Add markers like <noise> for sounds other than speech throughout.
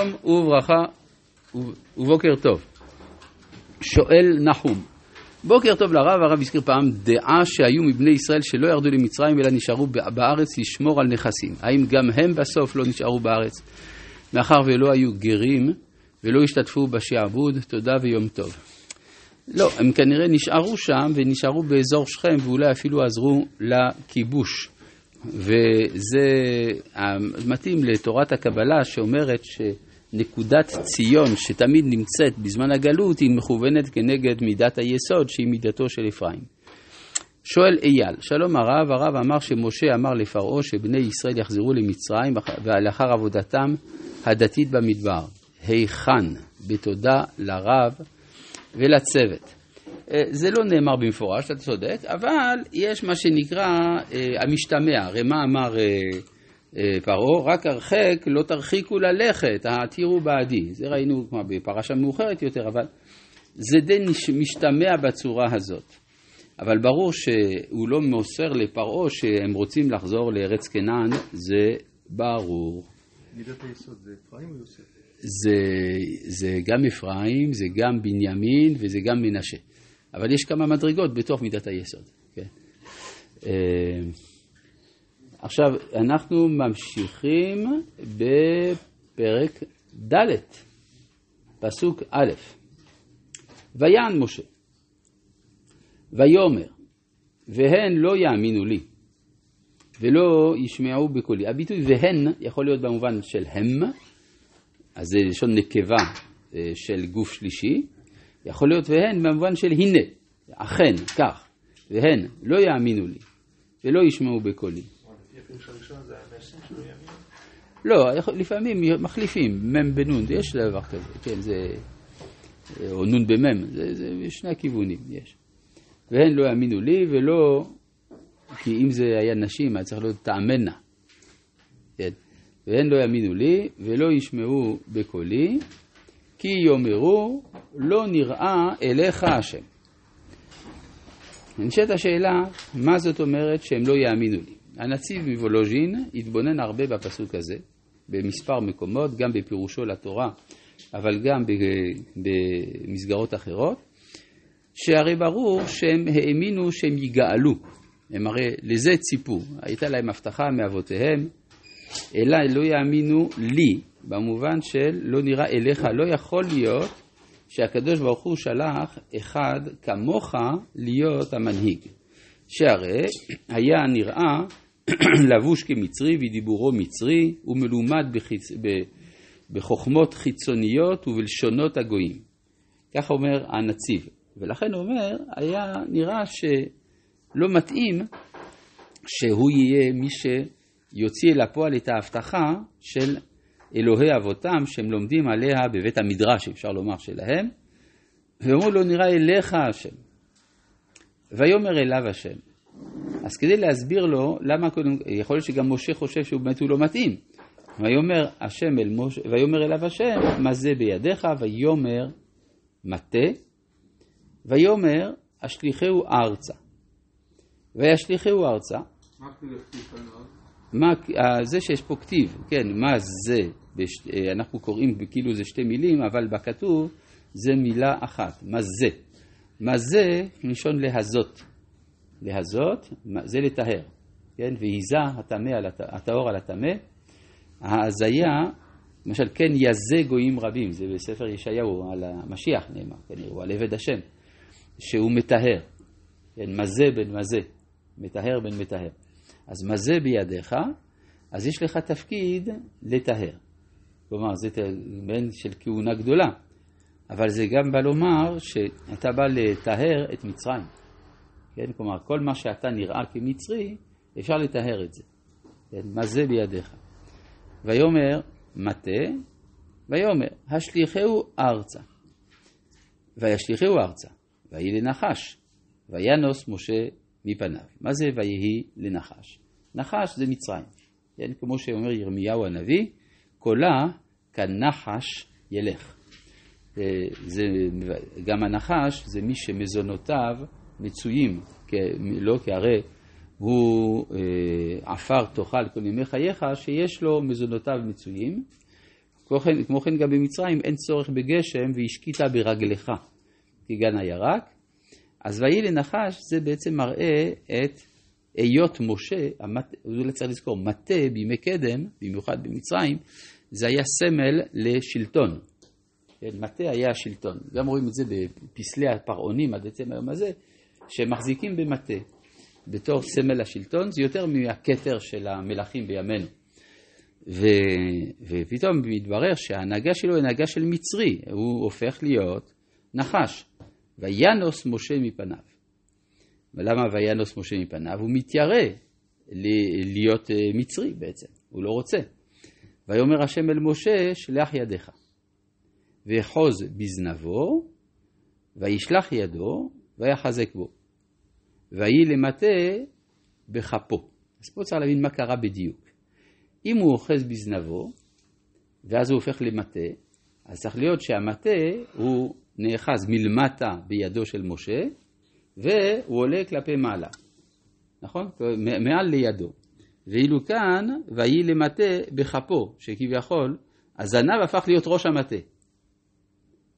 שלום וברכה ובוקר טוב. שואל נחום, בוקר טוב לרב, הרב הזכיר פעם דעה שהיו מבני ישראל שלא ירדו למצרים אלא נשארו בארץ לשמור על נכסים. האם גם הם בסוף לא נשארו בארץ? מאחר ולא היו גרים ולא השתתפו בשעבוד, תודה ויום טוב. לא, הם כנראה נשארו שם ונשארו באזור שכם ואולי אפילו עזרו לכיבוש. וזה מתאים לתורת הקבלה שאומרת שנקודת ציון שתמיד נמצאת בזמן הגלות היא מכוונת כנגד מידת היסוד שהיא מידתו של אפרים. שואל אייל, שלום הרב, הרב אמר שמשה אמר לפרעה שבני ישראל יחזרו למצרים ולאחר עבודתם הדתית במדבר. היכן? בתודה לרב ולצוות. אה, זה לא נאמר במפורש, אתה צודק, אבל יש מה שנקרא אה, המשתמע, הרי מה אמר אה, פרעה? רק הרחק לא תרחיקו ללכת, העתירו בעדי. זה ראינו כמו בפרשה מאוחרת יותר, אבל זה די משתמע בצורה הזאת. אבל ברור שהוא לא מוסר לפרעה שהם רוצים לחזור לארץ כנען, זה ברור. מידת היסוד זה אפרים או יוסף? זה, זה גם אפרים, זה גם בנימין וזה גם מנשה. אבל יש כמה מדרגות בתוך מידת היסוד. כן? עכשיו, אנחנו ממשיכים בפרק ד', פסוק א', ויען משה, ויאמר, והן לא יאמינו לי, ולא ישמעו בקולי. הביטוי והן יכול להיות במובן של הם, אז זה לשון נקבה אה, של גוף שלישי, יכול להיות והן במובן של הנה, אכן, כך, והן לא יאמינו לי ולא ישמעו בקולי. לא, לפעמים מחליפים מ' בנון, יש דבר כזה, כן, זה, או נון במ', זה, זה בשני הכיוונים יש. והן לא יאמינו לי ולא, כי אם זה היה נשים, היה צריך להיות תאמנה. כן. והן לא יאמינו לי ולא ישמעו בקולי, כי יאמרו לא נראה אליך השם. נשאלת השאלה, מה זאת אומרת שהם לא יאמינו לי? הנציב מוולוז'ין התבונן הרבה בפסוק הזה, במספר מקומות, גם בפירושו לתורה, אבל גם במסגרות אחרות, שהרי ברור שהם האמינו שהם יגאלו. הם הרי לזה ציפו, הייתה להם הבטחה מאבותיהם, אלא לא יאמינו לי, במובן של לא נראה אליך, לא יכול להיות שהקדוש ברוך הוא שלח אחד כמוך להיות המנהיג. שהרי היה נראה <clears throat> לבוש כמצרי ודיבורו מצרי ומלומד בחיצ... ב... בחוכמות חיצוניות ובלשונות הגויים. כך אומר הנציב. ולכן הוא אומר, היה נראה שלא מתאים שהוא יהיה מי שיוציא אל הפועל את ההבטחה של אלוהי אבותם שהם לומדים עליה בבית המדרש, אפשר לומר, שלהם, ואומרו לו נראה אליך השם. ויאמר אליו השם. אז כדי להסביר לו למה קודם, יכול להיות שגם משה חושב שהוא באמת הוא לא מתאים. ויאמר השם אל משה, ויאמר אליו השם, מה זה בידיך? ויאמר מטה, ויאמר אשליכהו ארצה. וישליכהו ארצה. מה כתוב אה, זה שיש פה כתיב, כן, מה זה, בש, אה, אנחנו קוראים כאילו זה שתי מילים, אבל בכתוב זה מילה אחת, מה זה. מה זה, מלשון להזות. להזות, זה לטהר, כן, והיזה הטהור על הטמא. ההזיה, למשל, כן יזה גויים רבים, זה בספר ישעיהו על המשיח נאמר, כן, הוא על עבד השם, שהוא מטהר, כן, מזה בן מזה, מטהר בן מטהר. אז מה זה בידיך? אז יש לך תפקיד לטהר. כלומר, זה בן של כהונה גדולה. אבל זה גם בא לומר שאתה בא לטהר את מצרים. כן? כלומר, כל מה שאתה נראה כמצרי, אפשר לטהר את זה. כן? מה זה בידיך? ויאמר מטה, ויאמר השליכהו ארצה. וישליכהו ארצה, ויהי לנחש, וינוס משה מפניו. מה זה ויהי לנחש? נחש זה מצרים. כן? כמו שאומר ירמיהו הנביא, קולה כנחש ילך. אה, זה, גם הנחש זה מי שמזונותיו מצויים, לא כי הרי הוא אה, עפר תאכל כל ימי חייך, שיש לו מזונותיו מצויים, כמו כן, כמו כן גם במצרים אין צורך בגשם והשקיטה ברגלך כגן הירק. אז ויהי לנחש זה בעצם מראה את היות משה, אולי צריך לזכור, מטה בימי קדם, במיוחד במצרים, זה היה סמל לשלטון. כן, מטה היה השלטון. גם רואים את זה בפסלי הפרעונים עד עצם היום הזה, שמחזיקים במטה בתור סמל השלטון, זה יותר מהכתר של המלכים בימינו. ו, ופתאום מתברר שההנהגה שלו היא הנהגה של מצרי, הוא הופך להיות נחש. וינוס משה מפניו. ולמה וינוס משה מפניו? הוא מתיירא להיות אה, מצרי בעצם, הוא לא רוצה. ויאמר השם אל משה, שלח ידיך, ואחוז בזנבו, וישלח ידו, ויחזק בו. ויהי למטה בכפו. אז פה צריך להבין מה קרה בדיוק. אם הוא אוחז בזנבו, ואז הוא הופך למטה, אז צריך להיות שהמטה הוא נאחז מלמטה בידו של משה, והוא עולה כלפי מעלה, נכון? מעל לידו. ואילו כאן, ויהי למטה בכפו, שכביכול הזנב הפך להיות ראש המטה.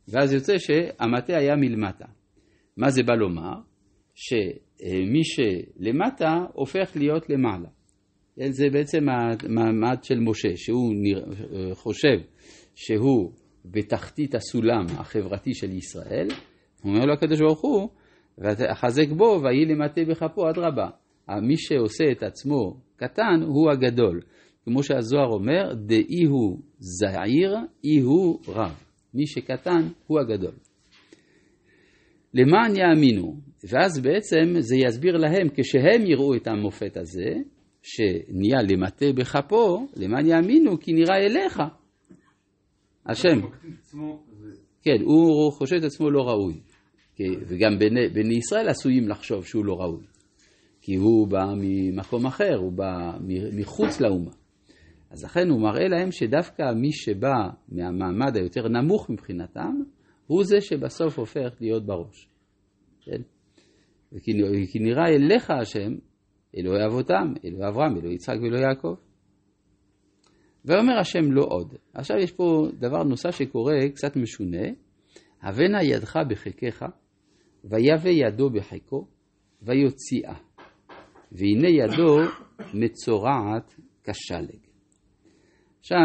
ואז יוצא שהמטה היה מלמטה. מה זה בא לומר? שמי שלמטה הופך להיות למעלה. זה בעצם המעמד של משה, שהוא חושב שהוא בתחתית הסולם החברתי של ישראל, אומר לו הקדוש ברוך הוא, וחזק בו ויהי למטה בכפו אדרבה. מי שעושה את עצמו קטן הוא הגדול. כמו שהזוהר אומר, דאי הוא זעיר, אי הוא רב. מי שקטן הוא הגדול. למען יאמינו, ואז בעצם זה יסביר להם, כשהם יראו את המופת הזה, שנהיה למטה בכפו, למען יאמינו כי נראה אליך. השם, כן, הוא חושב את עצמו לא ראוי. וגם בני, בני ישראל עשויים לחשוב שהוא לא ראוי. כי הוא בא ממקום אחר, הוא בא מחוץ לאומה. אז לכן הוא מראה להם שדווקא מי שבא מהמעמד היותר נמוך מבחינתם, הוא זה שבסוף הופך להיות בראש. כן? וכי כי נראה אליך השם, אלוהי אבותם, אלוהי אברהם, אלוהי יצחק ואלוהי יעקב. ואומר השם לא עוד. עכשיו יש פה דבר נוסף שקורה, קצת משונה. הבנה ידך בחיקך, ויבא ידו בחיקו, ויוציאה. והנה ידו מצורעת כשלג. עכשיו,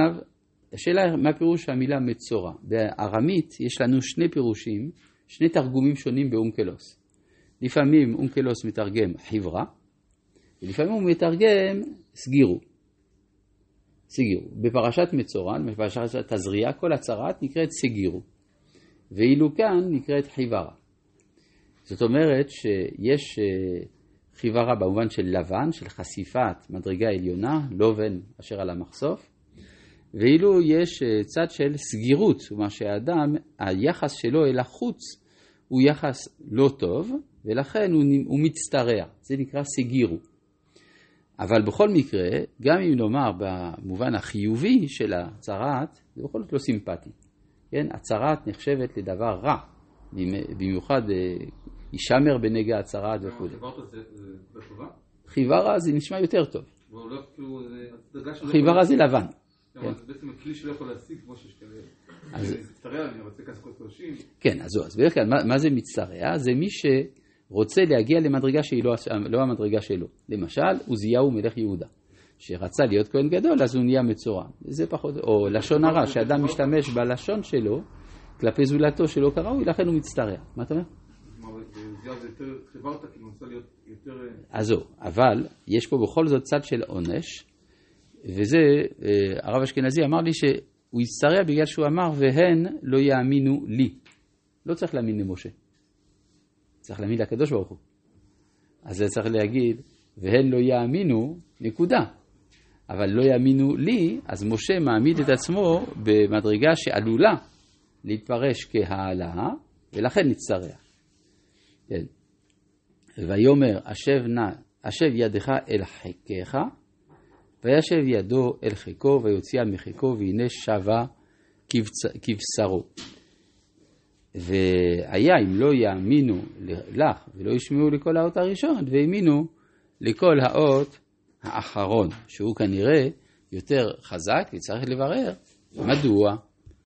השאלה מה פירוש המילה מצורע. בארמית יש לנו שני פירושים, שני תרגומים שונים באונקלוס. לפעמים אונקלוס מתרגם חברה, ולפעמים הוא מתרגם סגירו. סגירו. בפרשת מצורע, בפרשת תזריע, כל הצהרת נקראת סגירו. ואילו כאן נקראת חיוורה. זאת אומרת שיש אה, חיוורה במובן של לבן, של חשיפת מדרגה עליונה, לובן אשר על המחשוף, ואילו יש אה, צד של סגירות, כלומר שהאדם, היחס שלו אל החוץ הוא יחס לא טוב, ולכן הוא, הוא מצטרע, זה נקרא סגירו. אבל בכל מקרה, גם אם נאמר במובן החיובי של הצהרת, זה בכל זאת לא סימפטי. כן, הצהרת נחשבת לדבר רע, במיוחד אה, הישמר בנגע הצהרת וכו'. זה זה לטובה? חיוורה זה נשמע יותר טוב. והוא לא כאילו, שלו. חיוורה זה לבן. כן. אז-. כן, זהו, אז בדרך כלל, מה, זה מצטרע? זה מי שרוצה להגיע למדרגה שהיא לא, לא המדרגה שלו. למשל, עוזיהו מלך יהודה, שרצה להיות כהן גדול, אז הוא נהיה מצורע. זה פחות, או לשון הרע, שאדם משתמש בלשון שלו כלפי זולתו שלא כראוי, לכן הוא מצטרע. מה אתה אומר? אז זהו, אבל יש פה בכל זאת צד של עונש, וזה, אה, הרב אשכנזי אמר לי שהוא הצטרע בגלל שהוא אמר, והן לא יאמינו לי. לא צריך להאמין למשה. צריך להאמין לקדוש ברוך הוא. אז זה צריך להגיד, והן לא יאמינו, נקודה. אבל לא יאמינו לי, אז משה מעמיד את עצמו במדרגה שעלולה להתפרש כהעלאה, ולכן נצטרע. כן. ויאמר השב נא, השב ידך אל חיקך, וישב ידו אל חיקו, ויוציאה מחיקו, והנה שבה כבשרו. והיה אם לא יאמינו לך ולא ישמעו לכל האות הראשון, והאמינו לכל האות האחרון, שהוא כנראה יותר חזק, וצריך לברר מדוע?